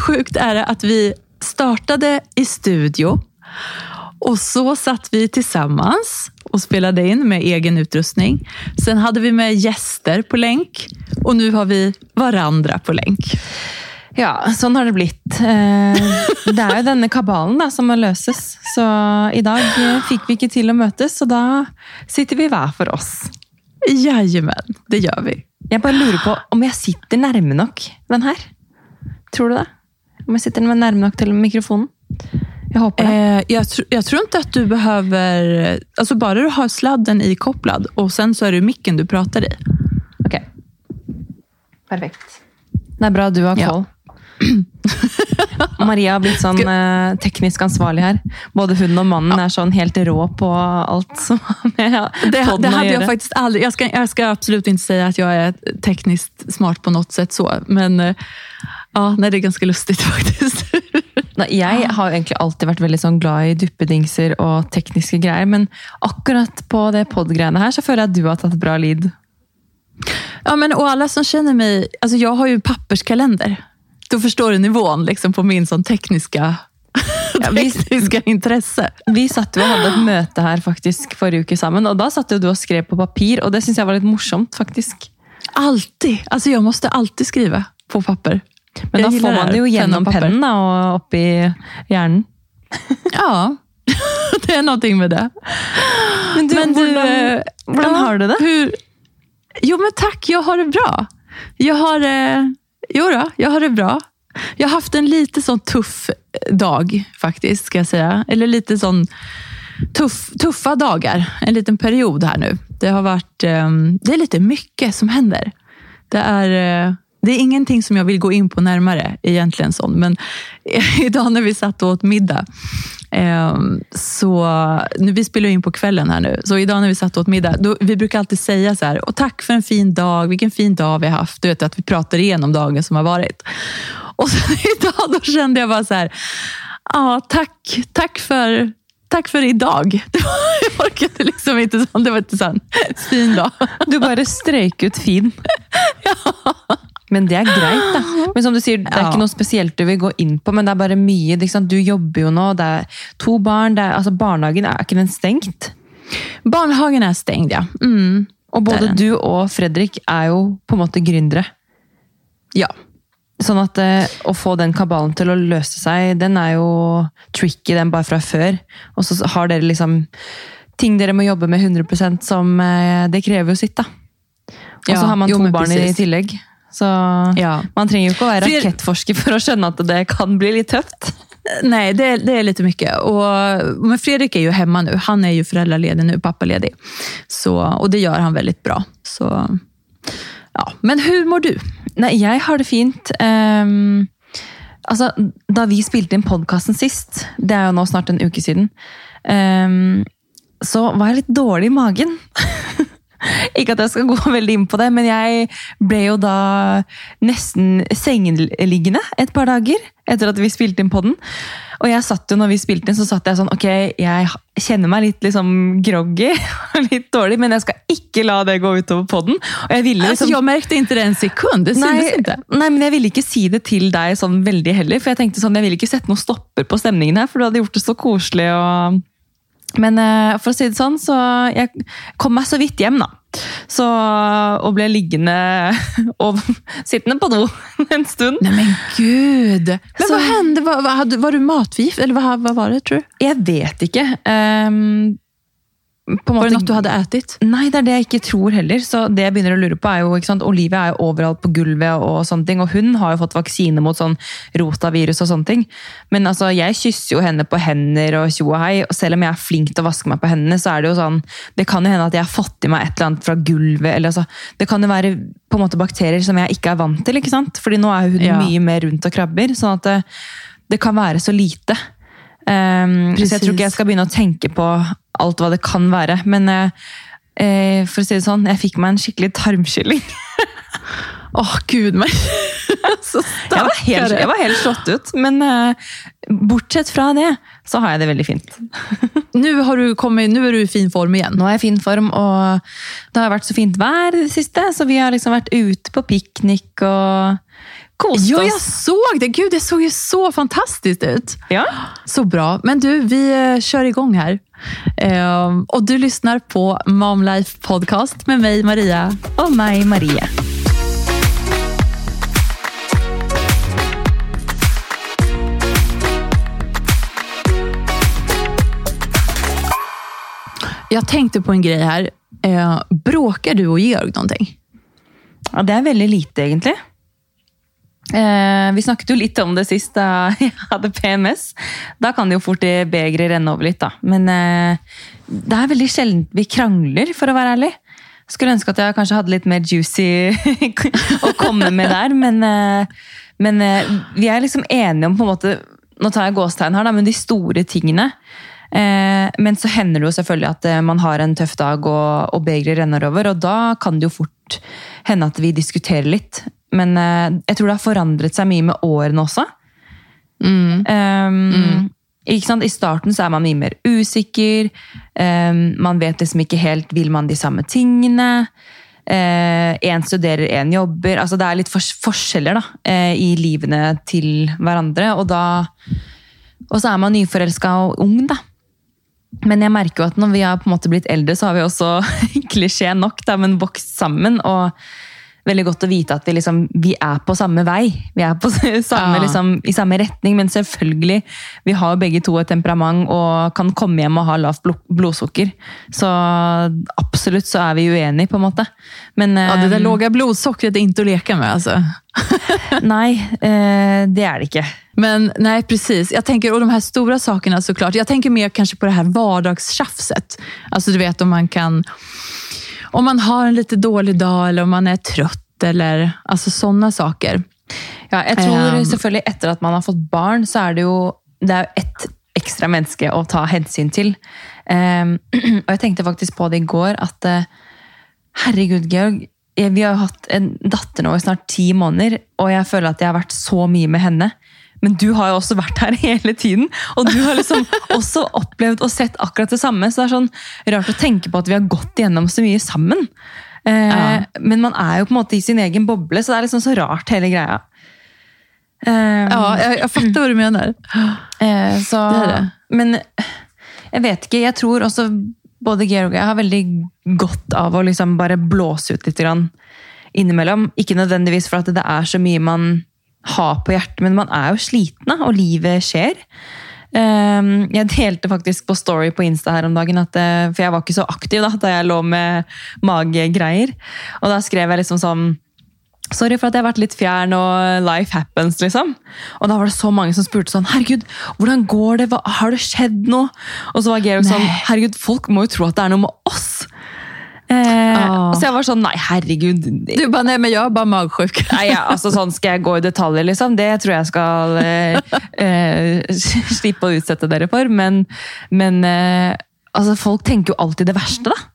sjukt är det att vi startade i studio och så satt vi tillsammans och spelade in med egen utrustning. Sen hade vi med gäster på länk och nu har vi varandra på länk. Ja, sånn har det blitt. Eh, Det er jo denne kabalen da, som må løses. Så i dag fikk vi ikke til å møtes, så da sitter vi hver for oss. Jajamän, det gör vi. Jeg bare lurer på om jeg sitter nærme nok den her. Tror du det? Om jeg sitter nærme nok til mikrofonen? Jeg håper det. Eh, jeg, tr- jeg, tror ikke at du behøver altså Bare du har sladden ikopplad og sen så er det mikken du prater i. Ok. Perfekt. Det er bra du har Ja. Maria har blitt sånn eh, teknisk ansvarlig her. Både hun og mannen er sånn helt rå på alt som har med Det, det jag gjøre. faktiskt aldrig. jeg skal jag ska absolut ikke si at jeg er teknisk smart på noe sett, så, men eh, ja, nei, det er ganske lystig, faktisk. Nei, Jeg har jo egentlig alltid vært veldig sånn glad i duppedingser og tekniske greier, men akkurat på det pod-greiene her så føler jeg at du har tatt bra lid. Ja, men og alle som kjenner meg altså Jeg har jo papperskalender. Da forstår du nivåen liksom, på min sånn tekniske ja, vi- intresse. Vi satt jo og hadde et møte her faktisk forrige uke sammen, og da satt jo du og skrev på papir, og det syns jeg var litt morsomt, faktisk. Alltid. Altså, jeg måtte alltid skrive på papper. Men da får man det jo gjennom pennen da, og oppi hjernen. Ja, det er noe med det. Men du, Men du, hvordan, eh, hvordan har du det? Hur? Jo men takk, jeg har det bra. Jeg har, eh, jo da, jeg har det bra. Jeg har hatt en lite sånn tuff dag faktisk, skal jeg si. Eller lite sånn tuff, tuffa dagar. En liten period her nå. Det har vært eh, det er litt mye som hender. Det er det är ingenting som jag vill gå in på närmare egentligen. sånn, Men idag när vi satt och åt middag, eh, så, nu, vi spelar ju in på kvällen här nu, så idag när vi satt och åt middag, då, vi brukar alltid säga så här, och tack för en fin dag, vilken fin dag vi har haft. Du vet att vi pratar igenom dagen som har varit. Och så idag då kände jag bara så här, ja tack, tack för Tack för idag. Det var, jag orkade liksom inte sånn, det var ikke sånn fin dag. Du bare strøyk ut fin. Men det er greit, da. Men som du sier, Det er ikke noe spesielt du vil gå inn på, men det er bare mye. Du jobber jo nå, det er to barn. Det er, altså Barnehagen er ikke den stengt? Barnehagen er stengt, ja. Mm. Og både du og Fredrik er jo på en måte gründere. Ja. Sånn at eh, å få den kabalen til å løse seg, den er jo tricky, den bare fra før. Og så har dere liksom ting dere må jobbe med 100% som eh, Det krever jo sitt, da. Og så Ja, har man to jo, barn i tillegg. Så Ja. man trenger jo ikke å være rakettforsker for å skjønne at det kan bli litt tøft. Nei, det, det er litt mye. Og, men Fredrik er jo hjemme nå. Han er jo foreldreledig nå, pappaledig. Så, och det gjør han veldig bra. Så, ja. Men hvordan mår du? Nei, jeg har det fint. Um, altså, da vi spilte inn podkasten sist, det er jo nå snart en uke siden, um, så var jeg litt dårlig i magen. Ikke at jeg skal gå veldig inn på det, men jeg ble jo da nesten sengeliggende et par dager etter at vi spilte inn podden. Og jeg satt jo, når vi spilte inn, så satt jeg sånn Ok, jeg kjenner meg litt liksom groggy og litt dårlig, men jeg skal ikke la det gå utover podden. Og jeg ville Alltså, liksom jeg merket ikke det en sekund. Det syntes Nei, inte. nei, men jeg ville ikke si det til deg sånn veldig heller. For jeg tenkte sånn, jeg ville ikke sette noen stopper på stemningen her, for du hadde gjort det så koselig. Og... Men eh, for å si det sånn, så jeg kom meg så vidt hjem, da. Så, og ble liggende og sittende på do en stund. Neimen gud! Men Så- hva hendte? Var, var, var du matförgift? Eller hva, hva var det tror du? Jeg vet ikke. ehm, på en Var det noe du hadde ätit? Nei, det er det jeg ikke tror heller. Så det jeg begynner å lure på er jo, ikke sant, Olivia er jo overalt på gulvet, og sånne ting, og hun har jo fått vaksine mot sånn rotavirus og sånne ting. Men altså, jeg kysser jo henne på hender og tjo og hei, og selv om jeg er flink til å vaske meg på hendene, så er det jo sånn Det kan jo hende at jeg har fått i meg et eller annet fra gulvet, eller altså Det kan jo være på en måte bakterier som jeg ikke er vant til, ikke sant? Fordi nå er hun Ja. mye mer rundt og krabber, sånn at det, det kan være så lite. Um, så jeg tror ikke jeg skal begynne å tenke på alt hva det kan være. Men uh, for å si det sånn, jeg fikk meg en skikkelig tarmkylling. Åh gud, meg! Så Jeg var helt, stackare. jeg var helt slått ut. Men uh, bortsett fra det, så har jeg det veldig fint. Nå er du kommit, du i fin form igjen? Nå er jeg i fin form, og det har vært så fint vær i det siste, så vi har liksom vært ute på piknik og koste Ja, jag såg det. Gud, det såg ju så fantastiskt ut. Ja. Så bra. Men du, vi eh, kör igång här. Ehm, och du lyssnar på Momlife Podcast med mig, Maria. Og meg, Maria. Jag tänkte på en grej här. Eh, bråkar du och Georg någonting? Ja, det er veldig lite, egentlig. Eh, vi snakket jo litt om det sist da jeg hadde PMS. Da kan det jo fort begeret renne over litt, da. Men eh, det er veldig sjelden vi krangler, for å være ærlig. Skulle ønske at jeg kanskje hadde litt mer juicy å komme med der, men, eh, men eh, vi er liksom enige om på en måte Nå tar jeg gåstegn her, da, men de store tingene. Eh, men så hender det jo selvfølgelig at eh, man har en tøff dag og, og begeret renner over, og da kan det jo fort hende at vi diskuterer litt. Men eh, jeg tror det har forandret seg mye med årene også. Um, Ikke sant? I starten så er man mye mer usikker. Um, man vet liksom ikke helt vil man de samme tingene. Én studerer, én jobber. altså Det er litt fors forskjeller da, uh, i livene til hverandre. Og da og så er man nyforelska og ung, da. Men jeg merker jo at når vi har på en måte blitt eldre, så har vi også klisjé nok, da, men vokst sammen. Og veldig godt å vite at vi, liksom, vi er på samme vei. Vi er på samme, Ja. liksom, i samme retning, men selvfølgelig, vi har begge to et temperament og kan komme hjem og ha lavt blod, blodsukker. Så absolutt så er vi uenige, på en måte. Men Ja, det der lave blodsukkeret er ikke å leke med. altså. nei, eh, det er det ikke. Men nej, precis. Jag tänker, och de här stora sakerna såklart. Jag tänker mer kanske på det här vardagstjafset. Alltså du vet om man kan... Om man har en lite dårlig dag eller om man er trøtt, eller altså sånne saker. Ja, jeg tror Um, selvfølgelig etter at man har fått barn, så er det jo det er ett ekstra menneske å ta hensyn til. Um, og jeg tenkte faktisk på det i går, at uh, herregud, Georg. Vi har jo hatt en datter nå i snart ti måneder, og jeg føler at jeg har vært så mye med henne. Men du har jo også vært her hele tiden, og du har liksom også opplevd og sett akkurat det samme. Så det er sånn rart å tenke på at vi har gått igjennom så mye sammen. Eh, Ja. Men man er jo på en måte i sin egen boble, så det er liksom så rart hele greia. Um, Ja, jeg, jeg, fatter hva du mener. Uh, så, Det det. Men jeg vet ikke. Jeg tror også både Georg og jeg har veldig godt av å liksom bare blåse ut litt grann innimellom. Ikke nødvendigvis for at det er så mye man har på hjertet, men man er jo sliten, og livet skjer. Eh, jeg delte faktisk på Story på Insta her om dagen, at, eh, for jeg var ikke så aktiv da, da jeg lå med magegreier. Og da skrev jeg liksom sånn Sorry for at jeg har vært litt fjern, og life happens, liksom. Og da var det så mange som spurte sånn Herregud, hvordan går det? Hva, har det skjedd noe? Og så var Georg sånn Herregud, folk må jo tro at det er noe med oss. Eh, Ah. Så jeg var sånn Nei, herregud. Du bare Nei, men jag är bara magsjuk. Nei, ja, altså sånn Skal jeg gå i detaljer, liksom? Det tror jeg skal eh, eh, slippe å utsette dere for. Men, men eh, altså, folk tenker jo alltid det verste, da.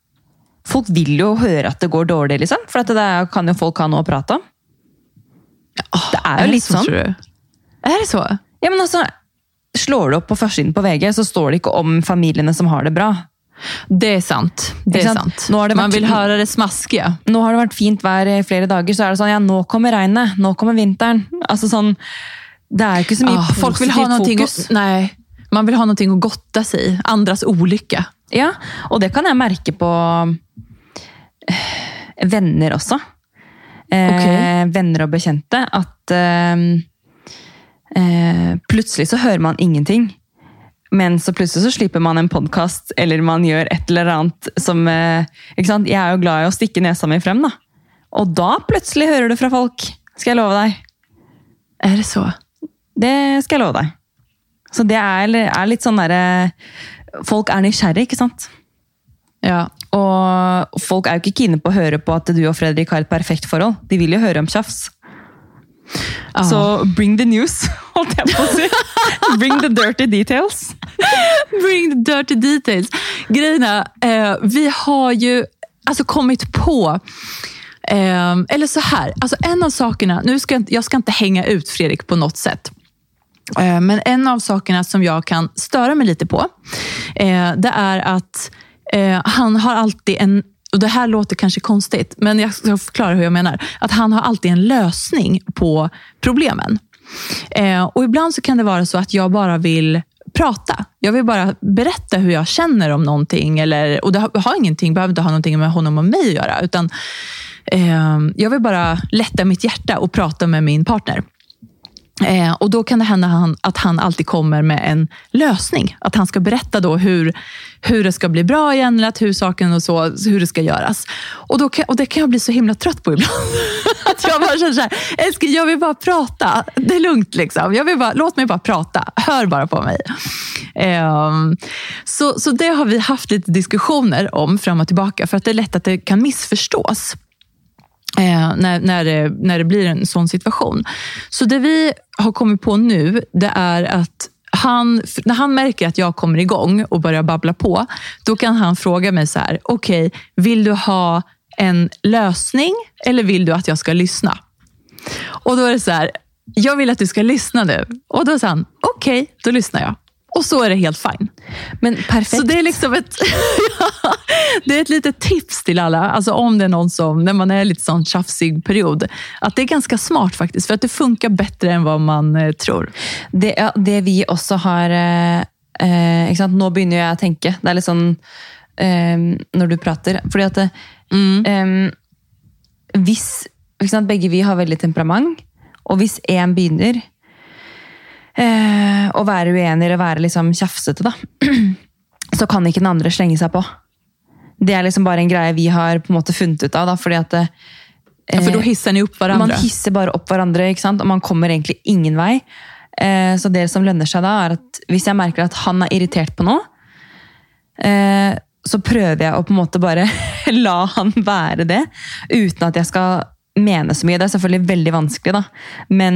Folk vil jo høre at det går dårlig, liksom. For at det kan jo folk ha noe å prate om. Det er jo litt sånn. Er? Det så? Ja, men altså, Slår du opp på førstesiden på VG, så står det ikke om familiene som har det bra. Det er sant. Det er sant? det Man vil høre det smaske. Nå har det vært fint vær i flere dager, så er det sånn ja, nå kommer regnet, nå kommer vinteren. Altså sånn, Det er ikke så mye Ah, folk vill ha positivt fokus. Å, nei. man vil ha noe å godte seg i. Andres ulykke. Ja, og det kan jeg merke på eh, venner også. Eh, Venner og bekjente. At eh, eh, plutselig så hører man ingenting. Men så plutselig så slipper man en podkast, eller man gjør et eller annet som eh, ikke sant? Jeg er jo glad i å stikke nesa mi frem, da. Og da plutselig hører du fra folk. Skal jeg love deg. Er det så? Det skal jeg love deg. Så det er, er litt sånn derre Folk er nysgjerrige, ikke sant? Ja. Og folk er jo ikke kine på å høre på at du og Fredrik har et perfekt forhold. De vil jo høre om tjafs. Ja. Så bring the news, holdt jeg på å si. bring the dirty details. Bring the dirty details. Grejerna, eh, vi har ju alltså kommit på eh, eller så här, alltså en av sakerna, nu ska jag, jag ska inte hänga ut Fredrik på något sätt. Eh, Men en av sakerna som jag kan störa mig lite på, eh, det är att eh, han har alltid en och det här låter kanske konstigt, men jag ska förklara hur jag menar. Att han har alltid en lösning på problemen. Eh, och ibland så kan det vara så att jag bara vill prata. Jag vill bara berätta hur jag känner om någonting. Eller, och det har, har ingenting, behöver inte ha någonting med honom och mig att göra. Utan eh, jag vill bara lätta mitt hjärta och prata med min partner. Eh, och Då kan det hända han, att han alltid kommer med en lösning. Att han ska berätta då hur, hur det ska bli bra igen, eller att hur saken och så, hur det ska göras. Och, då kan, och Det kan jag bli så himla trött på ibland. att jag bara känner så här, älskling, jag vill bara prata. Det är lugnt. Liksom. Jag vill bara, låt mig bara prata. Hör bara på mig. Eh, så, så det har vi haft lite diskussioner om fram och tillbaka, för att det är lätt att det kan missförstås. Eh, när, när, det, när det blir en sån situation. Så det vi har kommit på nu, det är att han, när han märker att jag kommer igång och börjar babbla på, då kan han fråga mig så här, okej, okay, vill du ha en lösning eller vill du att jag ska lyssna? Och då är det så här, jag vill att du ska lyssna nu. Och då sa han, okej, okay, då lyssnar jag. Och så är det helt fine. Men perfekt. Så det är liksom ett, det är ett litet tips till alla. Alltså om det är någon som, när man är i lite sån tjafsig period, att det är ganska smart faktiskt. För att det funkar bättre än vad man eh, tror. Det, ja, det vi också har eh, eh, Nå begynner jeg å tenke. Det er litt sånn eh, når du prater. Fordi at mm. eh, Hvis begge vi har veldig temperament, og hvis én begynner eh, å være uenig eller være liksom tjafsete, da, så kan ikke den andre slenge seg på. Det er liksom bare en greie vi har på en måte funnet ut av. da, fordi at eh, ja, For da hisser ni opp hverandre? Man hisser bare opp hverandre, ikke sant? og man kommer egentlig ingen vei. Eh, så det som lønner seg da, er at hvis jeg merker at han er irritert på noe, eh, så prøver jeg å på en måte bare la han være det, uten at jeg skal mene så mye. Det er selvfølgelig veldig vanskelig, da. Men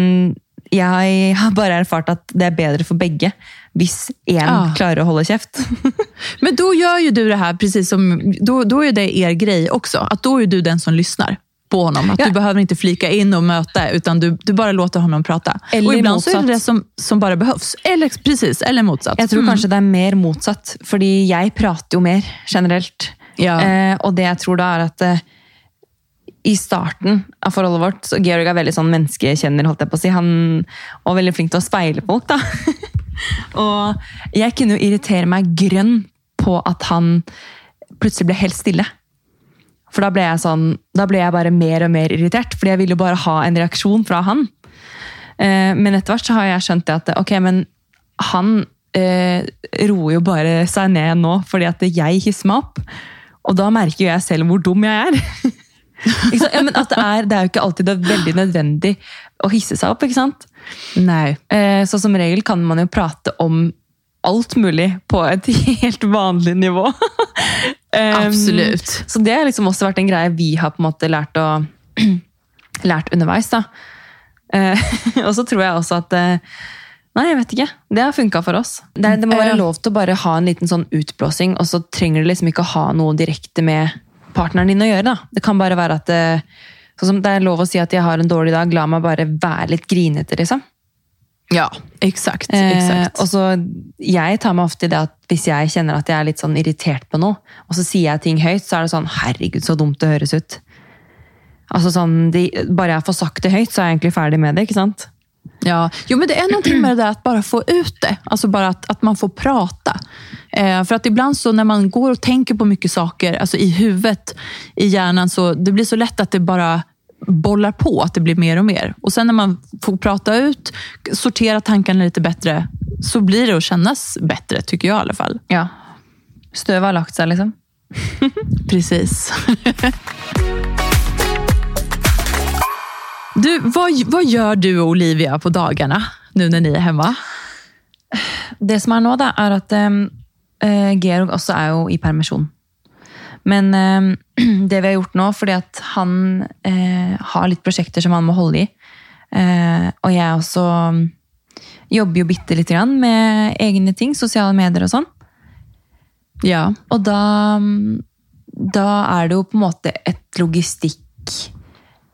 jeg har bare erfart at det er bedre for begge hvis én ja. klarer å holde kjeft. Men da gjør jo du det her, precis som, då, då er det er grei også, at da er jo du den som lytter på honom. Att ja. Du behöver ikke flika in og møte, utan du, du bare låter honom prate. Eller och ibland motsatt. så är det det som, som bare behövs. Eller, precis, eller motsatt. Jeg tror mm. kanskje det er mer motsatt, fordi jeg prater jo mer generelt. Ja. Eh, og det jeg tror da er at eh, i starten av forholdet vårt så Georg er veldig sånn menneskekjenner, holdt jeg på å si. Han var veldig flink til å speile folk. da. og jeg kunne jo irritere meg grønn på at han plutselig ble helt stille. For da ble jeg sånn, da ble jeg bare mer og mer irritert, fordi jeg ville jo bare ha en reaksjon fra han. Eh, men etter hvert så har jeg skjønt det at ok, men han eh, roer jo bare seg ned nå fordi at jeg hisser meg opp. Og da merker jo jeg selv hvor dum jeg er. ja, men det, er, det er jo ikke alltid det er veldig nødvendig å hisse seg opp. ikke sant? Nei. Eh, så som regel kan man jo prate om alt mulig på et helt vanlig nivå. Absolutt. Så det har liksom også vært en greie vi har på en måte lært, å, lært underveis. da. Uh, og så tror jeg også at uh, Nei, jeg vet ikke. Det har funka for oss. Det, det, må være lov til å bare ha en liten sånn utblåsing, og så trenger du liksom ikke å ha noe direkte med partneren din å gjøre. da. Det kan bare være at det, sånn som det er lov å si at jeg har en dårlig dag, la meg bare være litt grinete, liksom. Ja, exakt. exakt. Eh, og så, Jeg tar meg ofte i det at hvis jeg kjenner at jeg er litt sånn irritert på noe, og så sier jeg ting høyt, så er det sånn Herregud, så dumt det høres ut. Altså sånn, de, Bare jeg får sagt det høyt, så er jeg egentlig ferdig med det. ikke sant? Ja, jo, men det er noe med det at bare bara få ut det. Altså bare at, at man får prata. Eh, för att ibland så när man går och tänker på mycket saker alltså i huvudet, i hjärnan, så det blir så lätt att det bara bollar på, att det blir mer och mer. Och sen när man får prata ut, sortera tankarna lite bättre, så blir det att kännas bättre, tycker jag i alla fall. Ja. Støv har lagt sig liksom. Precis. Du, vad, vad gör du och Olivia på dagarna nu när ni är hemma? Det som er nå, da, er at eh, Georg også er jo i permisjon. Men eh, det vi har gjort nå, fordi at han eh, har litt prosjekter som han må holde i, eh, og jeg også jobber jo bitte lite grann med egne ting, sosiale medier og sånn. Ja. Og da, da er det jo på en måte et logistikk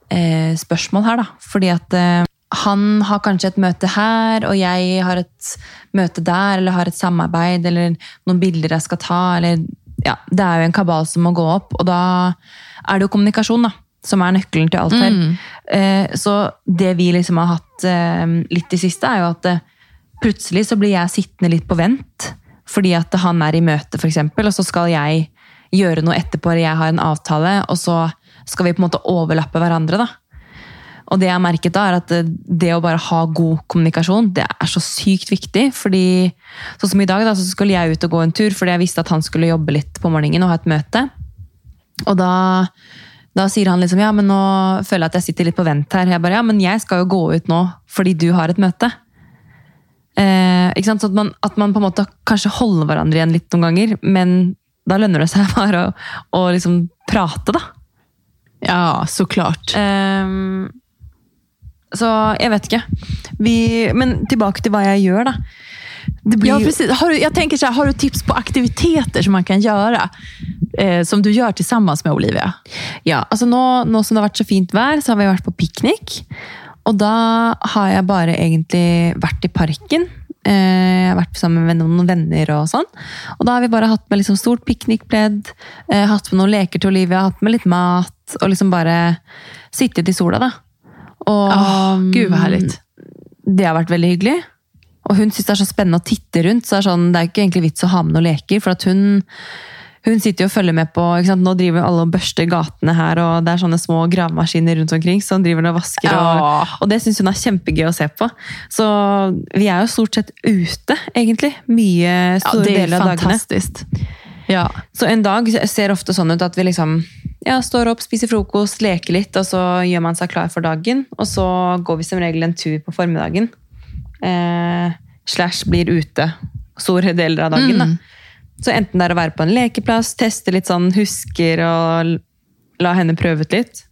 eh, her, da. Fordi at eh, han har kanskje et møte her, og jeg har et møte der, eller har et samarbeid, eller noen bilder jeg skal ta, eller ja, det er jo en kabal som må gå opp, og da er det jo kommunikasjon da, som er nøkkelen til alt her. Eh, så det vi liksom har hatt eh, litt i siste, er jo at eh, plutselig så blir jeg sittende litt på vent, fordi at han er i møte eksempel, og så skal jeg gjøre noe etterpå, eller jeg har en avtale, og så skal vi på en måte overlappe hverandre da. Og det jeg har merket da, er at det å bare ha god kommunikasjon, det er så sykt viktig. fordi Sånn som i dag, da, så skulle jeg ut og gå en tur fordi jeg visste at han skulle jobbe litt på morgenen og ha et møte. Og da, da sier han liksom ja, men nå føler jeg at jeg sitter litt på vent her. Jeg bare ja, men jeg skal jo gå ut nå fordi du har et møte. Eh, ikke sant? Så at man, at man på en måte kanskje holder hverandre igjen litt noen ganger, men da lønner det seg bare å, å liksom prate, da. Ja, så klart. Ehm, så jeg vet ikke. Vi, men tilbake til hva jeg gjør, da. Det blir Ja, precis. Har du, jag tänker så här, har du tips på aktiviteter som man kan gjøre? Eh, som du gjør sammen med Olivia? Ja, altså nå, nå som det har vært så fint vær, så har vi vært på piknik. Og da har jeg bare egentlig vært i parken. Eh, Jeg har vært sammen med noen venner og sånn. Og da har vi bare hatt med liksom stort piknikpledd, eh, hatt med noen leker til Olivia, hatt med litt mat, og liksom bare sittet i sola, da. Og Åh, gud vad herlig. det har vært veldig hyggelig. Og hun syns det er så spennende å titte rundt. så Det er, sånn, det er ikke egentlig vits å ha med noen leker. For at hun, hun sitter jo og følger med på? Nå driver alle og børster gatene her, og det er sånne små gravemaskiner rundt omkring Så hun driver og vasker. Og, Ja. og det syns hun er kjempegøy å se på. Så vi er jo stort sett ute, egentlig. Mye Ja, store ja, deler av dagene. fantastisk Ja. Så en dag ser ofte sånn ut at vi liksom ja, står opp, spiser frokost, leker litt, og så gjør man seg klar for dagen. Og så går vi som regel en tur på formiddagen. Eh, slash blir ute store deler av dagen. Da. Så enten det er å være på en lekeplass, teste litt sånn husker og la henne prøve ut litt.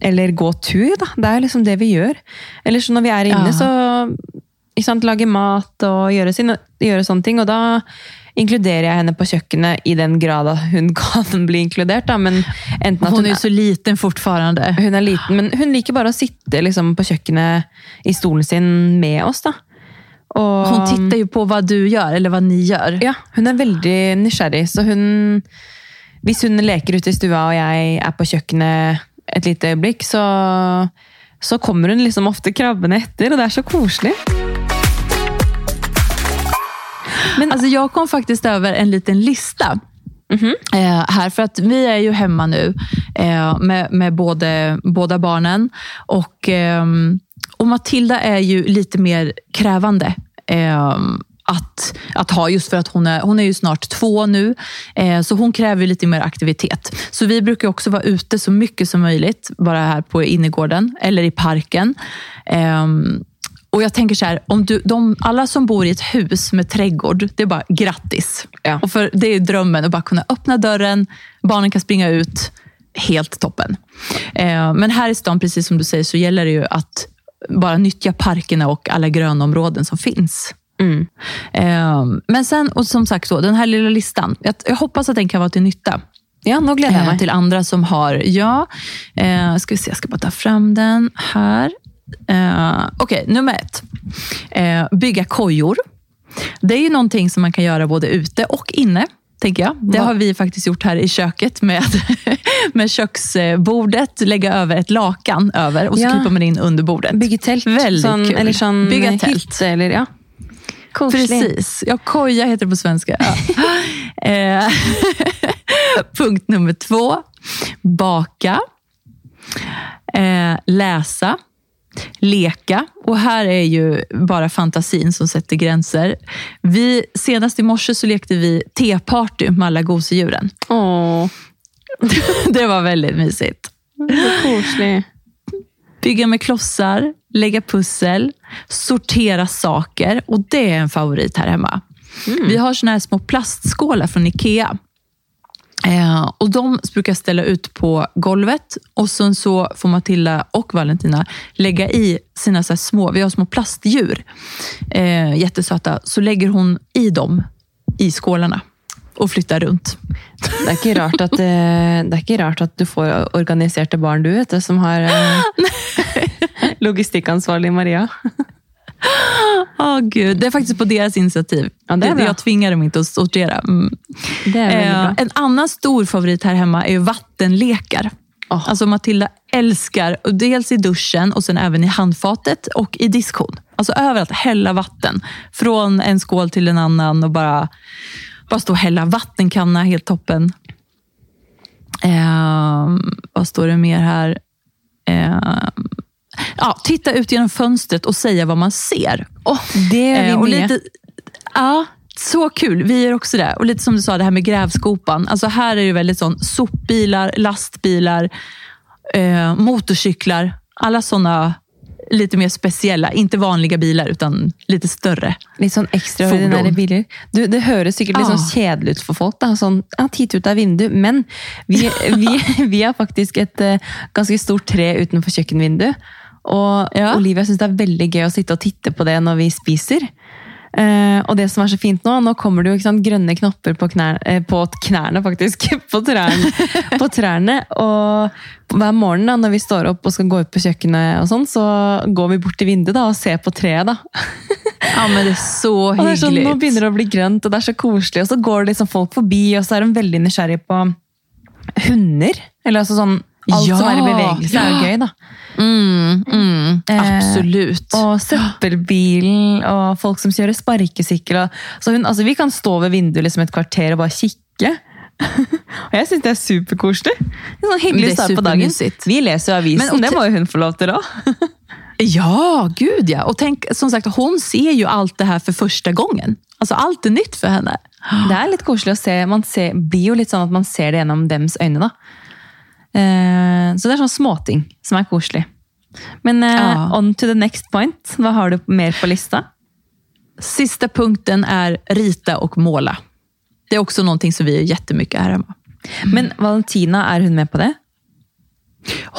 Eller gå tur, da. Det er liksom det vi gjør. Eller så når vi er inne, Ja. så sant, lage mat og gjøre, sin, gjøre sånne ting. Og da inkluderer jeg henne på kjøkkenet i den grad hun kan bli inkludert. Da. Men enten at hun, hun, er jo så liten fortfarande. hun er liten, men hun liker bare å sitte liksom, på kjøkkenet i stolen sin med oss. da. Og, hun titter jo på hva du gjør, eller hva ni gjør. ja, hun er veldig nysgjerrig, så hun Hvis hun leker ute i stua og jeg er på kjøkkenet et lite øyeblikk, så, så kommer hun liksom ofte krabbende etter, og det er så koselig. Men alltså, jag kom faktiskt över en liten lista. Eh, här, för att vi är ju hemma nu eh, med, med både, båda barnen. Och, eh, och Matilda är ju lite mer krävande. ehm, att, att ha just för att hon är, hon är ju snart två nu. Eh, så hon kräver lite mer aktivitet. Så vi brukar också vara ute så mycket som möjligt. Bara här på innergården eller i parken. Ehm, och jag tänker så här, om du, de, alla som bor i ett hus med trädgård, det är bara grattis. Ja. Och för, det är drömmen att bara kunna öppna dörren, barnen kan springa ut. Helt toppen. Eh, men här i stan, precis som du säger, så gäller det ju att bara nyttja parkerna och alla grönområden som finns. Eh, men sen, och som sagt, så, den här lilla listan. Jag, jag hoppas att den kan vara till nytta. Ja, nå gleder jeg Eh, meg. till andra som har, ja. Eh, ska vi se, jag ska bara ta fram den här. Eh, Okej, nummer ett. Eh, bygga kojor. Det är ju någonting som man kan göra både ute och inne. Tänker jag. Det har vi faktiskt gjort här i köket med, med köksbordet. Lägga över ett lakan över och så Ja. kryper man in under bordet. Bygge telt. Väldigt sån, kul. Eller sån Bygga tält. hytte, eller ja. Precis. Ja, koja heter det på svenska. Ja. Eh, Punkt nummer två. Baka. Eh, läsa. Leka. Och här är ju bara fantasin som sätter gränser. Vi, senast i morse så lekte vi teparty med alla gosedjuren. Åh, Det var väldigt mysigt. koselig. Bygga med klossar, lägga pussel, sortera saker. Och det är en favorit här hemma. Vi har såna här små plastskålar från Ikea. Eh, och De brukar jag ställa ut på golvet och sen så får Matilda och Valentina lägga i sina så här små, vi har små plastdjur, eh, jättesöta, så lägger hon i dem i skålarna och flytta runt. Det er, ikke rart at, eh, det er ikke rart at du får organiserte barn, du, vet du, som har eh, logistikkansvarlig Maria. Åh gud, det är faktiskt på deras initiativ. Ja, det det, bra. jag tvingar dem inte att sortera. Mm. Det er Eh, bra. en annan stor favorit här hemma är jo vattenlekar. Oh. Alltså Matilda älskar, dels i duschen och sen även i handfatet och i diskon. Alltså överallt, hälla vatten. Från en skål till en annan och bara, bara stå och hälla vattenkanna, helt toppen. Eh, vad står det mer här? Eh, ja, titta ut genom fönstret och säga vad man ser. Oh, det är vi Eh, och lite, ja, så kul. Vi gör också det. Och lite som du sa, det här med grävskopan. Alltså här är det väldigt sån sopbilar, lastbilar, eh, motorcyklar. Alla såna lite mer speciella. Inte vanliga bilar, utan lite större. Litt sånn ekstraordinære biler. Du, det høres sikkert litt sånn Ah. kjedelig ut for folk. da, sånn, ja, Titt ut av vinduet. Men vi, vi, vi har faktisk et eh, ganske stort tre utenfor kjøkkenvinduet. Og Ja. Olivia syns det er veldig gøy å sitte og titte på det når vi spiser. Uh, og det som er så fint nå, nå kommer det jo sant, grønne knopper på, knær, eh, på knærne, faktisk. På trærne. på trærne. Og hver morgen da, når vi står opp og skal gå ut på kjøkkenet, og sånn, så går vi bort til vinduet da, og ser på treet. da. Ja, men det er så det er sånn, nå begynner det å bli grønt, og det er så koselig. Og så går det liksom folk forbi, og så er de veldig nysgjerrige på hunder. Eller altså sånn Alt Ja, som er i bevegelse, er jo gøy, da. Mm, mm, Eh. Og søppelbilen, og folk som kjører sparkesykkel. Og, så hun, altså, vi kan stå ved vinduet liksom et kvarter og bare kikke. og jeg syns det er superkoselig. Er sånn hyggelig start på dagen. Musitt. Vi leser jo avisen, Men, og det må jo hun få lov til òg. Ja, gud ja. Og tenk, som sagt, hun ser jo alt det her for første gangen. Altså, alt er nytt for henne. Det er litt koselig å se. Man ser, blir jo litt sånn at man ser det gjennom dems øyne. da. Eh, så det er sånn småting som er koselig. Men eh, Ja. on to the next point. Hva har du mer på lista? Sista punkten er rita og måla. Det er også noe som vi gjør kjempemye her hjemme. Men Valentina, er hun med på det?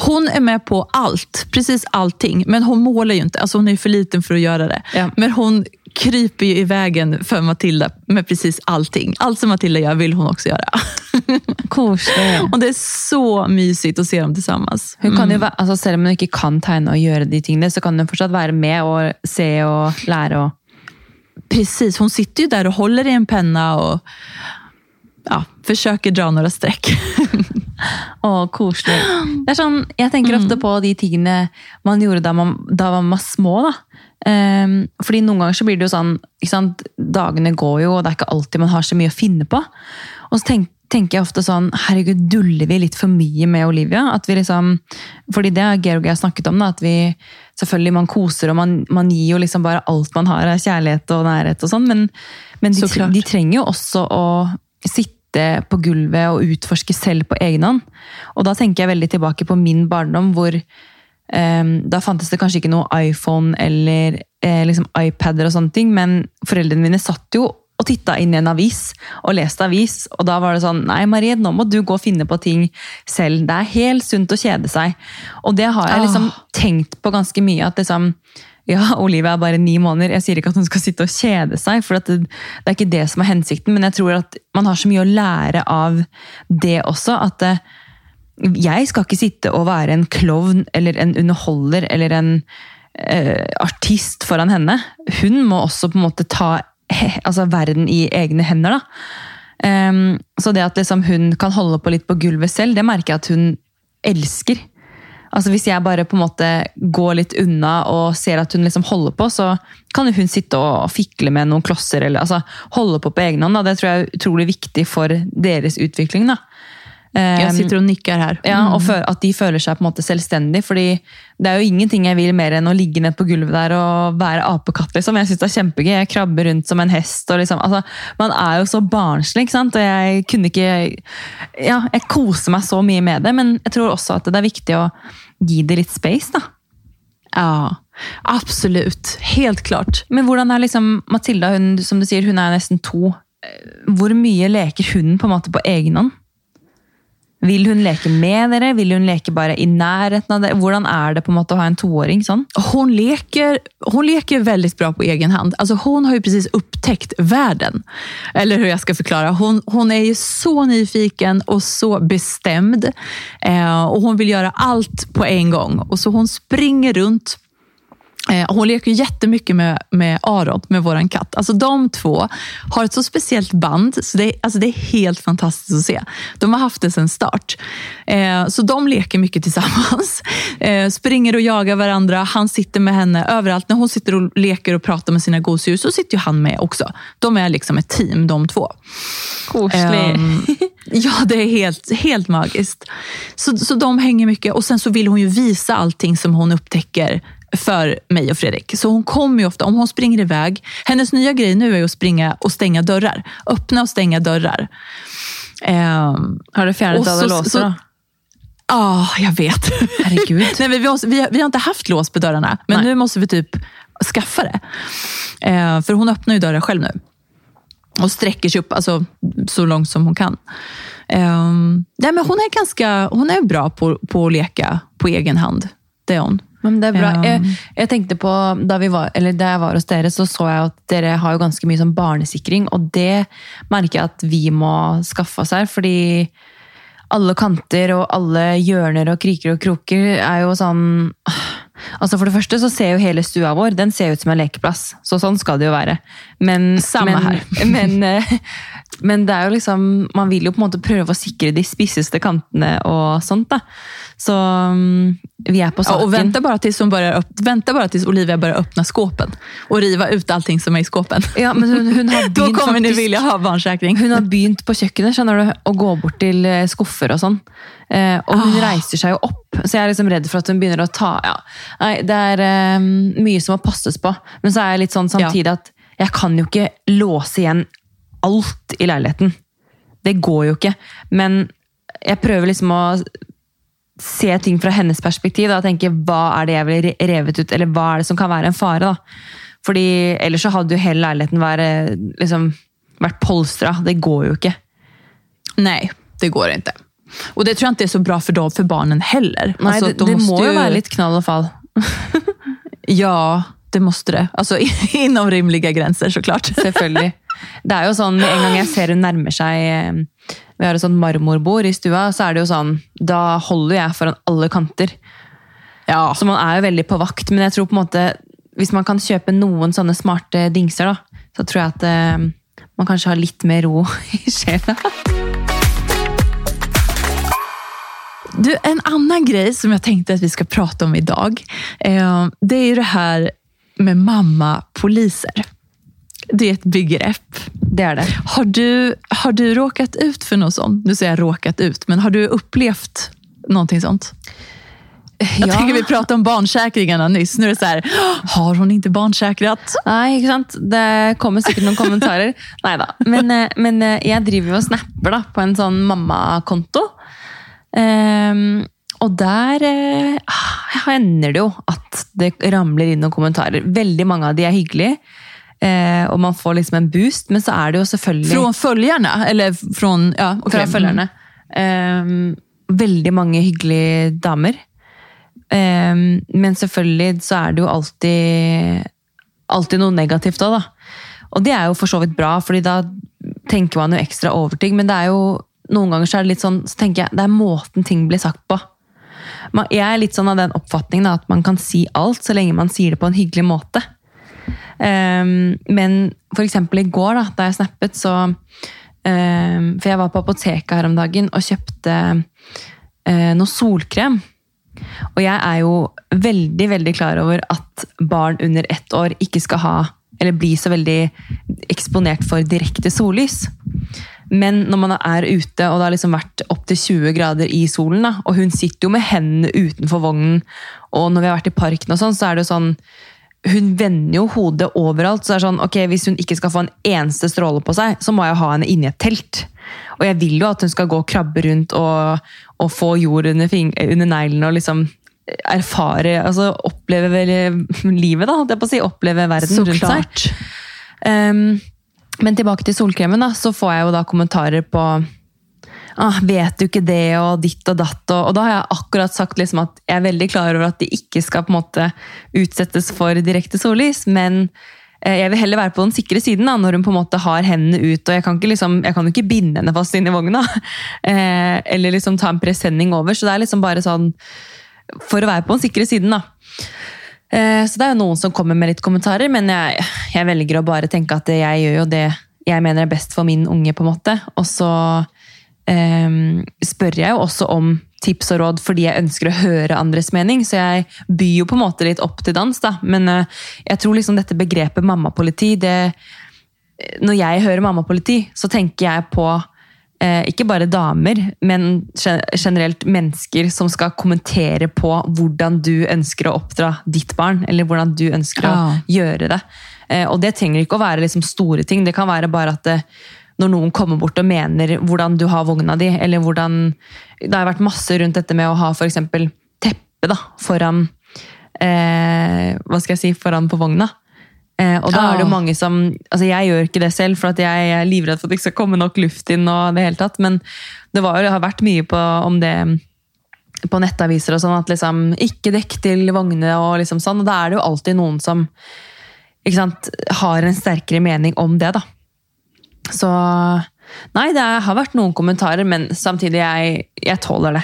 Hon är med på allt, precis allting. Men hon målar ju inte. Alltså hon är ju för liten för att göra det. Ja. Men hon kryper ju i vägen för Matilda med precis allting. Allt som Matilda gör vill hon också göra. Koselig. Och det är så mysigt att se dem tillsammans. Hun kan jo være, altså Selv om hun ikke kan tegne og gjøre de tingene, så kan hun fortsatt være med og se og lære. og Precis, hon sitter ju där och håller i en penna och ja, försöker dra några streck. Å, koselig. Det er sånn, jeg tenker ofte på de tingene man gjorde da man, da man var små. da. Ehm, fordi noen ganger så blir det jo sånn sant? Dagene går jo, og det er ikke alltid man har så mye å finne på. Og så tenk, tenker jeg ofte sånn Herregud, duller vi litt for mye med Olivia? At vi liksom, fordi det har Georg og jeg snakket om, da, at vi selvfølgelig man koser og man, man gir jo liksom bare alt man har av kjærlighet og nærhet og sånn, men, men de, Så de trenger jo også å sitte på gulvet og utforske selv på egen hånd. Og da tenker jeg veldig tilbake på min barndom, hvor da fantes det kanskje ikke noe iPhone eller eh, liksom iPader og sånne ting, men foreldrene mine satt jo og titta inn i en avis og leste avis, og da var det sånn Nei, Marie, nå må du gå og finne på ting selv. Det er helt sunt å kjede seg. Og det har jeg liksom Åh. tenkt på ganske mye. at liksom ja, Olivia er bare ni måneder. Jeg sier ikke at hun skal sitte og kjede seg, for at det, det er ikke det som er hensikten. Men jeg tror at man har så mye å lære av det også. At eh, jeg skal ikke sitte og være en klovn eller en underholder eller en eh, artist foran henne. Hun må også på en måte ta he, altså verden i egne hender. da. Um, så det at liksom hun kan holde på litt på gulvet selv, det merker jeg at hun elsker. Altså Hvis jeg bare på en måte går litt unna og ser at hun liksom holder på, så kan hun sitte og fikle med noen klosser. eller altså holde på på egen hånd. da. Det tror jeg er utrolig viktig for deres utvikling. da. Jag Ehm, sitter og nikker her. ja, og At de føler seg på en måte selvstendig. fordi det er jo ingenting jeg vil mer enn å ligge ned på gulvet der og være apekatt. liksom. Jeg synes det er kjempegøy. Jeg krabber rundt som en hest. og liksom, altså, Man er jo så barnslig, ikke sant? og jeg kunne ikke Ja, jeg koser meg så mye med det, men jeg tror også at det er viktig å gi det litt space. da. Ja, absolutt. Helt klart. Men hvordan er liksom Matilda, hun, som du sier, hun er nesten to. Eh, Hvor mye leker hun på en måte på egen hånd? Vil hun leke med dere? Vil hun leke bare i nærheten av dere? Hvordan er det på en måte å ha en toåring sånn? Hun leker, hun leker veldig bra på egen hand. Altså, hun har jo precis upptäckt verden. Eller hur jeg skal forklare. Hun, hun er jo så nyfiken og så bestemt. Eh, og hun vil gjøre alt på en gang. Og så hun springer runt. Eh, Hon leker jättemycket med, med Aron, med våran katt. Alltså de två har ett så speciellt band, så det, alltså det är helt fantastiskt att se. De har haft det sedan start. Eh, så de leker mycket tillsammans. Eh, springer och jagar varandra. Han sitter med henne överallt. När hon sitter och leker och pratar med sina gosedjur så sitter ju han med också. De är liksom ett team, de två. Koselig. Ehm, ja, det är helt, helt magiskt. Så, så de hänger mycket och sen så vill hon ju visa allting som hon upptäcker för mig och Fredrik. Så hon kommer ju ofta, om hon springer iväg, hennes nya grej nu är att springa och stänga dörrar. Öppna och stänga dörrar. Ehm, Har du fjernet alla lås då? låser, oh. Ja, jag vet. Herregud. Nej, men vi, har, vi, har, vi har inte haft lås på dörrarna, men Nej. nu måste vi typ skaffa det. Eh, för hon öppnar ju dörrar själv nu. Och sträcker sig upp alltså, så långt som hon kan. Eh, nej, men hon är ganska hon är bra på, på att leka på egen hand. Det är hon. Men det er bra. Ja. Jeg, jeg tenkte på, da, vi var, eller da jeg var hos dere, så så jeg at dere har jo ganske mye sånn barnesikring, og det merker jeg at vi må skaffe oss her, fordi alle kanter og alle hjørner og kriker og kroker er jo sånn Altså For det første så ser jo hele stua vår den ser ut som en lekeplass, så sånn skal det jo være. Men, Samme men, her. Men, eh, men det er jo liksom Man vil jo på en måte prøve å sikre de spisseste kantene og sånt. da. Så mm, vi er på saken. Ja, og bara, bare til börjar upp, vänta bara tills Olivia börjar öppna skåpen Og rive ut allting som er i skåpen. Ja, men hun, hun har begynt kommer ni faktisk- vilja ha barnsäkring. Hun har begynt på kjøkkenet skjønner du, å gå bort til eh, skuffer og sånn. Eh, og hun Ah. reiser seg jo opp, så jeg er liksom redd for at hun begynner å ta ja. Nei, Det er um, mye som må passes på. Men så er jeg litt sånn samtidig at jeg kan jo ikke låse igjen alt i leiligheten. Det går jo ikke. Men jeg prøver liksom å se ting fra hennes perspektiv. Da, og tenke hva er det jeg vil revet ut, eller hva er det som kan være en fare. da. Fordi ellers så hadde jo hele leiligheten vært, liksom, vært polstra. Det går jo ikke. Nei, det går inte. Och det tror jag inte är så bra för dem, för barnen heller. Nei, Alltså, det, de det må måste ju- være litt knall og fall. Ja, det måste det. Alltså inom rimliga gränser såklart. Selvfølgelig. Det er jo sånn, med En gang jeg ser hun nærmer seg eh, Vi har et sånt marmorbord i stua, så er det jo sånn Da holder jeg foran alle kanter. Ja, Så man er jo veldig på vakt, men jeg tror på en måte hvis man kan kjøpe noen sånne smarte dingser, da, så tror jeg at eh, man kanskje har litt mer ro i sjela. Du, en annen grej som jag tänkte att vi ska prata om idag, eh, det är ju det här med mamma-poliser. Det är ett begrepp. Det er det. Har du, har du råkat ut för något sånt? Nu säger jag råkat ut, men har du upplevt någonting sånt? Jeg Ja. tenker vi pratet om barnsäkringarna nyss. Nå er det så här, har hun ikke barnsäkrat? Nei, ikke sant? Det kommer sikkert noen kommentarer. Nei da. Men, eh, men eh, jeg driver jo og snapper da, på en sånn mammakonto. Ehm, og der eh, ah, hender det jo at det ramler inn noen kommentarer. Veldig mange av de er hyggelige, eh, og man får liksom en boost. Men så er det jo selvfølgelig Fra følgerne? Eller fra Ja, okay. fra følgerne. Ehm, veldig mange hyggelige damer. Ehm, men selvfølgelig så er det jo alltid, alltid noe negativt òg, da. Og det er jo for så vidt bra, fordi da tenker man jo ekstra over ting. Men det er jo noen ganger så er det litt sånn, så tenker jeg, det er måten ting blir sagt på. Jeg er litt sånn av den oppfatningen at man kan si alt så lenge man sier det på en hyggelig måte. Ehm, men for eksempel i går, da, da jeg snappet, så ehm, For jeg var på apoteket her om dagen og kjøpte eh, noe solkrem. Og jeg er jo veldig, veldig klar over at barn under ett år ikke skal ha eller bli så veldig eksponert for direkte sollys. Men når man er ute, og det har liksom vært opptil 20 grader i solen, da, og hun sitter jo med hendene utenfor vognen, og når vi har vært i parken og sånn, så er det jo sånn hun vender jo hodet overalt. så det er sånn, ok, Hvis hun ikke skal få en eneste stråle på seg, så må jeg ha henne inni et telt. Og jeg vil jo at hun skal gå og krabbe rundt og, og få jord under, under neglene og liksom erfare, altså oppleve livet, da. holdt jeg på å si, Oppleve verden Så rundt seg. klart. Men tilbake til solkremen, da, så får jeg jo da kommentarer på ah, Vet du ikke det, og ditt og datt. Og, og da har jeg akkurat sagt liksom at jeg er veldig klar over at de ikke skal på en måte utsettes for direkte sollys, men eh, jeg vil heller være på den sikre siden da, når hun på en måte har hendene ut. og Jeg kan ikke liksom, jeg kan jo ikke binde henne fast inn i vogna, eh, eller liksom ta en presenning over. Så det er liksom bare sånn for å være på den sikre siden. da. Eh, Så det er jo noen som kommer med litt kommentarer, men jeg, jeg velger å bare tenke at jeg gjør jo det jeg mener er best for min unge, på en måte. Og så eh, spør jeg jo også om tips og råd fordi jeg ønsker å høre andres mening, så jeg byr jo på en måte litt opp til dans, da. Men eh, jeg tror liksom dette begrepet mammapoliti, det Når jeg hører mammapoliti, så tenker jeg på ikke bare damer, men generelt mennesker som skal kommentere på hvordan du ønsker å oppdra ditt barn, eller hvordan du ønsker å gjøre det. Eh, og det trenger ikke å være liksom store ting, det kan være bare at det, når noen kommer bort og mener hvordan du har vogna di, eller hvordan Det har vært masse rundt dette med å ha f.eks. teppe da, foran eh, Hva skal jeg si, foran på vogna. Eh, og da Ja. er det jo mange som altså Jeg gjør ikke det selv, for at jeg er livredd for at det ikke skal komme nok luft inn. og det hele tatt, Men det, var, det har vært mye på, om det på nettaviser og sånn, at liksom ikke dekk til vognene og liksom sånn. Og da er det jo alltid noen som ikke sant, har en sterkere mening om det, da. Så Nei, det har vært noen kommentarer, men samtidig, jeg, jeg tåler det.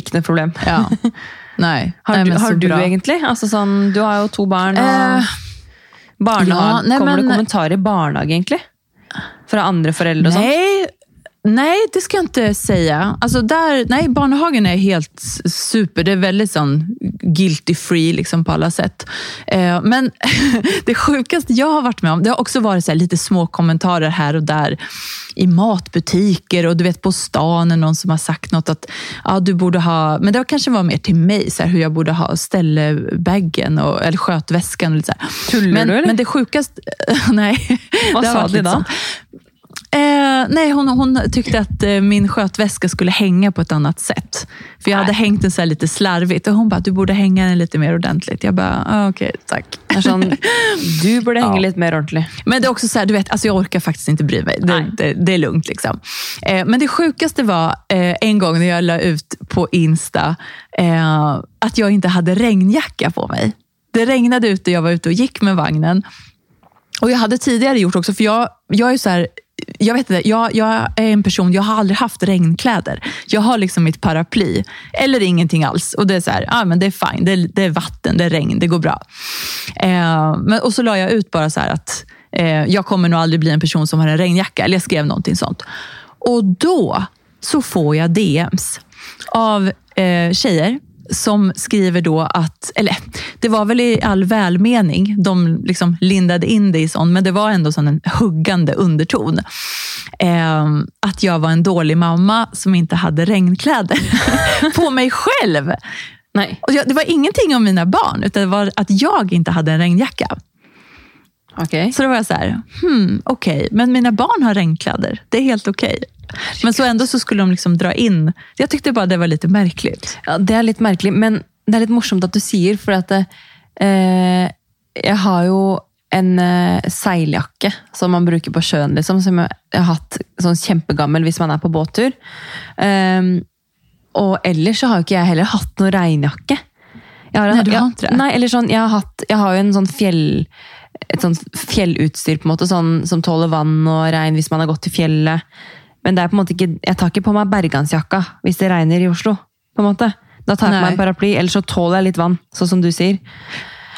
Ikke noe problem. Ja. Nei. Har, du, har du egentlig? Altså sånn, du har jo to barn. Og Eh, barnehage, ja, nei, Kommer det men- kommentarer i barnehage, egentlig? Fra andre foreldre og sånn? Nej, nej, det ska jag inte säga. Alltså där, nej, barnhagen är helt super. Det är väldigt sån guilty free liksom på alla sätt. Eh, men det sjukaste jag har varit med om, det har också varit så här lite små kommentarer här och där i matbutiker och du vet på stan är någon som har sagt något att ja, du borde ha, men det kanske var mer till mig, så här, hur jag borde ha ställebaggen och, eller skötväskan. Och lite så här. Tuller men, du, eller? Men det sjukaste, nej. Vad sa du då? Eh, nej, hon, hon tyckte att eh, min skötväska skulle hänga på ett annat sätt. För jag hade hängt den så här lite slarvigt och hon bara, du borde hänga den lite mer ordentligt. Jag bara, ah, okej, tack. Det er sånn, du burde henge Ja. litt mer ordentlig. Men det är också så här, du vet, alltså jag orkar faktiskt inte bry mig. Det, Nej. det, det är lugnt. liksom. Eh, men det sjukaste var eh, en gång när jag la ut på Insta eh, att jag inte hade regnjacka på mig. Det regnade ute, jag var ute och gick med vagnen. Och Jag hade tidigare gjort också, för jag, jag är så här, jag vet inte, jag, jag är en person, jag har aldrig haft regnkläder. Jag har liksom mitt paraply, eller ingenting alls. Och det är så här, ah, men det är fine, det det är vatten, det är regn, det går bra. Eh, men, och så la jag ut bara så att eh, jag kommer nog aldrig bli en person som har en regnjacka. Eller jag skrev någonting sånt. Och då så får jag DMs av eh, tjejer som skriver då att, eller det var väl i all välmening, de liksom lindade in det i sån, men det var ändå sån en huggande underton. Eh, att jag var en dålig mamma som inte hade regnkläder på mig själv. Nej. Och jag, det var ingenting om mina barn, utan det var att jag inte hade en regnjacka. Okay. Så då var jag så här, hmm, okej, men mina barn har regnkläder. Det är helt okej. Men så ändå så skulle de liksom dra in. Jag tyckte bara det var lite märkligt. Ja, det er litt merkelig, men det er litt morsomt at du sier, for at eh, jeg har jo en eh, seiljakke som man bruker på sjøen, liksom, som jeg jeg har hatt sånn kjempegammel hvis man er på båttur. Ehm, og ellers så har jo ikke jeg heller hatt noen regnjakke. Jeg har, Nei, du har jeg- ikke det? Nei, eller sånn, jeg har, hatt, jeg har jo en sånn fjell et sånt fjellutstyr på en måte, sånn, som tåler vann og regn hvis man har gått til fjellet. Men det er på en måte ikke, jeg tar ikke på meg bergansjakka hvis det regner i Oslo. på en måte. Da tar jeg på meg en paraply, ellers så tåler jeg litt vann, sånn som du sier.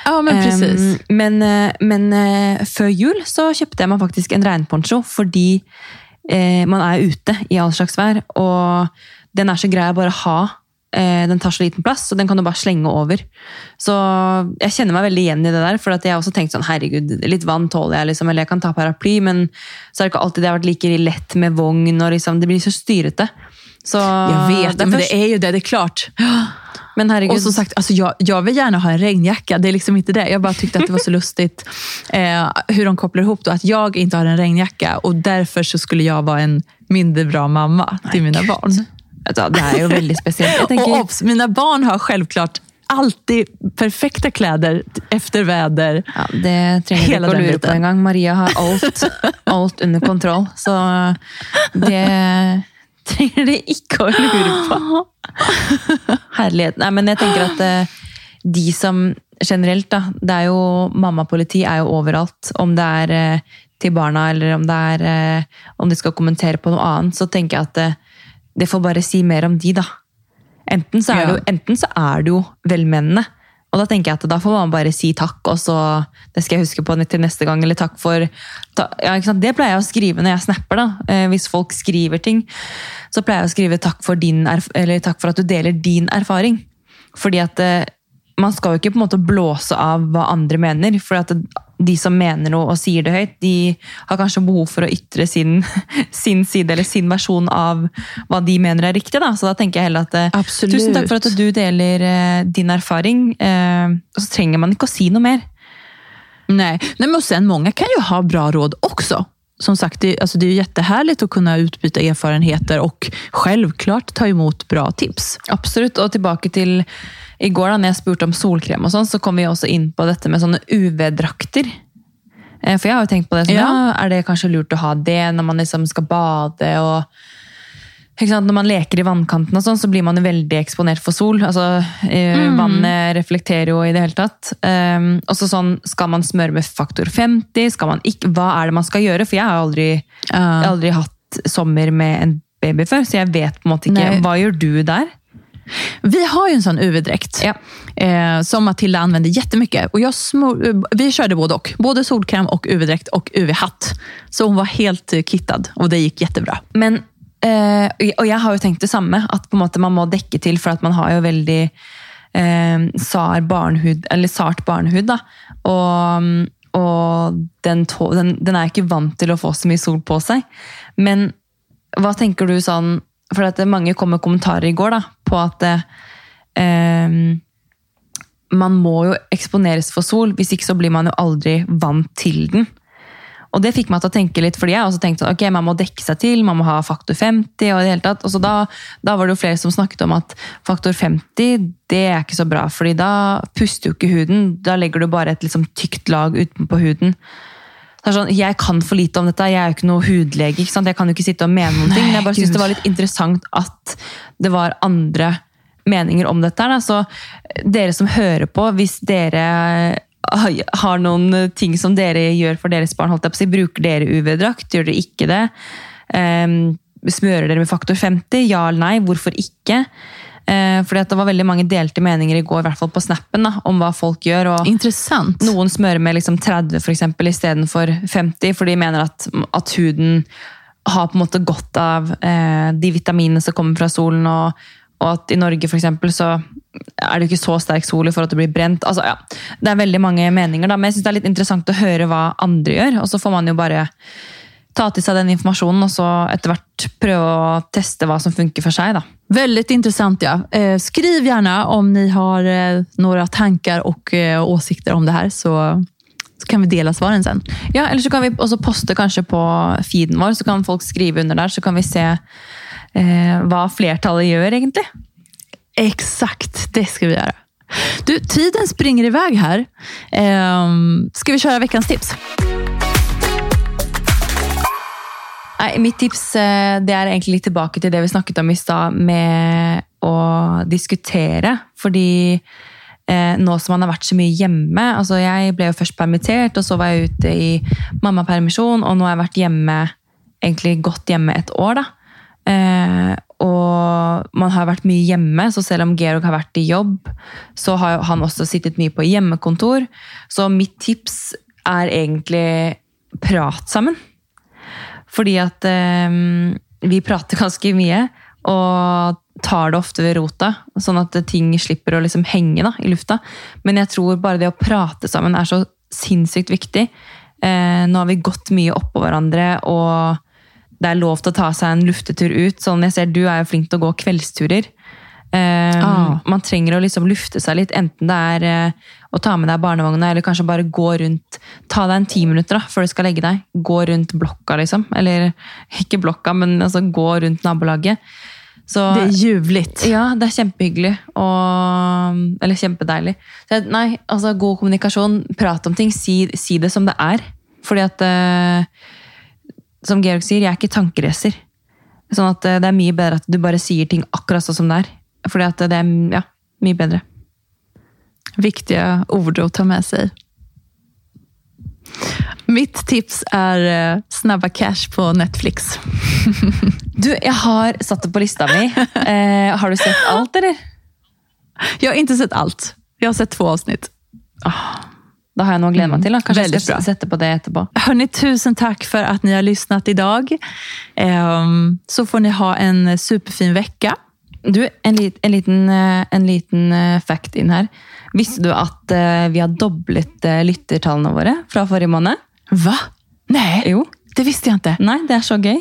Ja, men precis. Em, men eh, men eh, før jul så kjøpte jeg meg faktisk en regnponcho, fordi eh, man er ute i all slags vær, og den er så grei å bare ha. Eh, den tar så liten plass, så den kan du bare slenge over. Så jeg kjenner meg veldig igjen i det der, for at jeg har også tenkt sånn, herregud, litt vann tåler jeg, liksom, eller jeg kan ta paraply, men så er det ikke alltid det har vært like lett med vogn, og liksom, det blir så styrete. Så jeg vet, det er men først- det er jo det, det er klart. men herregud, Och som sagt, alltså jag, jag vill gärna ha en regnjacka. Det är liksom inte det. Jag bara tyckte att det var så lustigt eh, hur de kopplar ihop då, att jag inte har en regnjacka och därför så skulle jag vara en mindre bra mamma till mina barn. Det er jo veldig spesielt. Tenker, og obs, mina barn har selvklart alltid perfekte klær efter väder. Ja, Det trenger du ikke å lure biten. på engang. Maria har alt, alt under kontroll, så det trenger du ikke å lure på. Herlighet. Nei, men jeg tenker at eh, de som generelt, da, det er jo mammapoliti er jo overalt. Om det er eh, til barna, eller om det er eh, om de skal kommentere på noe annet, så tenker jeg at det får bare si mer om de, da. Enten så er, Ja. jo, enten så er det jo velmenende, Og da tenker jeg at da får man bare si takk, og så det skal jeg huske på til neste gang. Eller takk for ta, ja? Det pleier jeg å skrive når jeg snapper. da. Eh, hvis folk skriver ting, så pleier jeg å skrive takk for, din eller takk for at du deler din erfaring. Fordi at eh, man skal jo ikke på en måte blåse av hva andre mener. For at de som mener noe og sier det høyt, de har kanskje behov for å ytre sin, sin side eller sin versjon av hva de mener er riktig. Da. Så da tenker jeg heller at eh, Absolutt. tusen takk for at du deler eh, din erfaring. Eh, og så trenger man ikke å si noe mer. Nej. Nej, men och sen mange kan jo ha bra råd også Som sagt, det, alltså det är jättehärligt att kunna utbyta erfarenheter og selvklart ta imot bra tips. Absolutt. Og tilbake til i går, da når jeg spurte om solkrem, og sånn, så kom vi også inn på dette med sånne UV-drakter. Eh, For jeg har jo tenkt på det, sånn, ja. Ja. er det kanskje lurt å ha det når man liksom skal bade og? Når man leker i vannkanten, og sånn, så blir man jo veldig eksponert for sol. Altså, mm. Vannet reflekterer jo i det hele tatt. Um, og så sånn, Skal man smøre med faktor 50? Skal man ikke, hva er det man skal gjøre? For jeg har aldri, uh. aldri hatt sommer med en baby før, så jeg vet på en måte ikke. Nei. Hva gjør du der? Vi har ju en sån UV-dräkt Ja. eh, som Matilda anvender jättemycket. Och jag vi körde både och. Både solkräm och UV-dräkt och UV-hatt. Så hon var helt eh, kittad och det gikk jättebra. Men, eh, og jeg har jo tenkt det samme, at på en måte man må dekke til, for at man har jo veldig eh, sar barnhud, eller sart barnehud. Da. Og, og den, den, den er ikke vant til å få så mye sol på seg. Men hva tenker du sånn For at mange kom med kommentarer i går da, på at eh, man må jo eksponeres for sol, hvis ikke så blir man jo aldri vant til den. Og det fikk meg til å tenke litt, fordi jeg også tenkte at ok, man må dekke seg til, man må ha faktor 50 og det hele tatt. Og så da, da var det jo flere som snakket om at faktor 50, det er ikke så bra, fordi da puster jo ikke huden, da legger du bare et liksom tykt lag utenpå huden. Sånn, jeg kan for lite om dette, jeg er jo ikke noe hudlege, ikke jeg kan jo ikke sitte og mene noen ting, men jeg bare synes det var litt interessant at det var andre meninger om dette. Da. Så dere som hører på, hvis dere har noen ting som dere gjør for deres barn, holdt jeg på å si, bruker dere UV-drakt, gjør dere ikke det? Um, smører dere med faktor 50? Ja eller nei? Hvorfor ikke? Eh, fordi at det var veldig mange delte meninger i går, i hvert fall på snappen, da, om hva folk gjør. og Intressant. noen smører med liksom 30 for eksempel, istedenfor 50, for de mener at, at huden har på en måte godt av eh, de vitaminene som kommer fra solen, og, og at i Norge for eksempel, så er det jo ikke så sterk sol i forhold til å bli brent. Altså, ja, det er veldig mange meninger, da, men jeg synes det er litt interessant å høre hva andre gjør, og så får man jo bare ta til seg den informasjonen, og så etter hvert prøve å teste hva som funker for seg. da. Veldig interessant. ja. Eh, skriv gjerne om ni har noen tanker og åsikter om det her. så, så kan vi dela svaren sen. Ja, eller så kan vi også poste kanskje på feeden vår, så kan folk skrive under der, så kan vi se eh, hva flertallet gjør, egentlig. Exakt, det skal vi gjøre. Du, tiden springer iväg her. Eh, skal vi kjøre ukens tips? Nei, mitt tips eh, det er egentlig litt tilbake til det vi snakket om i stad, med å diskutere. Fordi eh, nå som man har vært så mye hjemme altså Jeg ble jo først permittert, og så var jeg ute i mammapermisjon, og nå har jeg vært hjemme, egentlig gått hjemme et år. da. Eh, og man har vært mye hjemme, så selv om Georg har vært i jobb, så har han også sittet mye på hjemmekontor. Så mitt tips er egentlig prat sammen. Fordi at eh, vi prater ganske mye, og tar det ofte ved rota, sånn at ting slipper å liksom henge da, i lufta. Men jeg tror bare det å prate sammen er så sinnssykt viktig. Eh, nå har vi gått mye oppå hverandre, og det er lov til å ta seg en luftetur ut. Sånn jeg ser Du er jo flink til å gå kveldsturer. Eh, Ah. Man trenger å liksom lufte seg litt, enten det er uh, å ta med deg barnevogna, eller kanskje bare gå rundt Ta deg en ti minutter da, før du skal legge deg. Gå rundt blokka, liksom. Eller ikke blokka, men altså gå rundt nabolaget. Så, Det er ljuvlig. ja, det er kjempehyggelig. Og, eller kjempedeilig. Så, nei, altså God kommunikasjon, prat om ting, si, si det som det er. Fordi at uh, Som Georg sier, jeg er ikke tankereser Sånn at eh, det er mye bedre at du bare sier ting akkurat sånn som det er. Fordi at det er ja, mye bedre. Viktige ord å ta med seg. Mitt tips är eh, Snabba Cash på Netflix. Du, jeg har satt det på lista mi. Eh, har du sett alt, eller? Jeg har ikke sett alt. Jeg har sett två avsnitt. Da har jeg noe å glede meg til. Da. Kanskje Veldig jeg skal bra. sette på det etterpå. Hörni, tusen takk for at ni har lyssnat dag. Eh, så får ni ha en superfin vecka. Du, en, lit, en liten, eh, en liten eh, fact inn her. Visste du at eh, vi har doblet lyttertallene våre fra forrige måned? Hva? Nej, Jo. det visste jag inte. Nei, det er så gøy.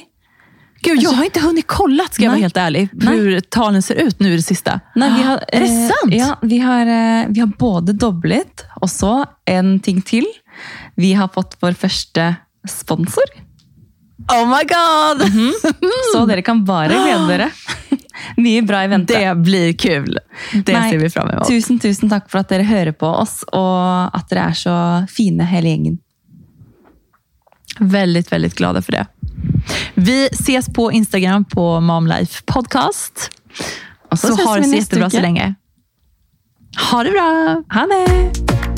Gud, jag har inte hunnit kolla, ska jag vara helt ärlig, Nej. hur talen ser ut nu i det sista. Nei, vi har, är det eh, sant? Ja, vi har, eh, vi har både doblet, og så en ting til. Vi har fått vår første sponsor. Oh my god! Så dere kan bare glede dere. Mye bra i vente. Det blir kul. Det Nei, ser vi fram imot. Tusen, tusen takk for at dere hører på oss, og at dere er så fine hele gjengen. Veldig, veldig glade for det. Vi ses på Instagram på Momlife Podcast. Og så Så vi det så jättebra så uke. Ha det bra! Ha det!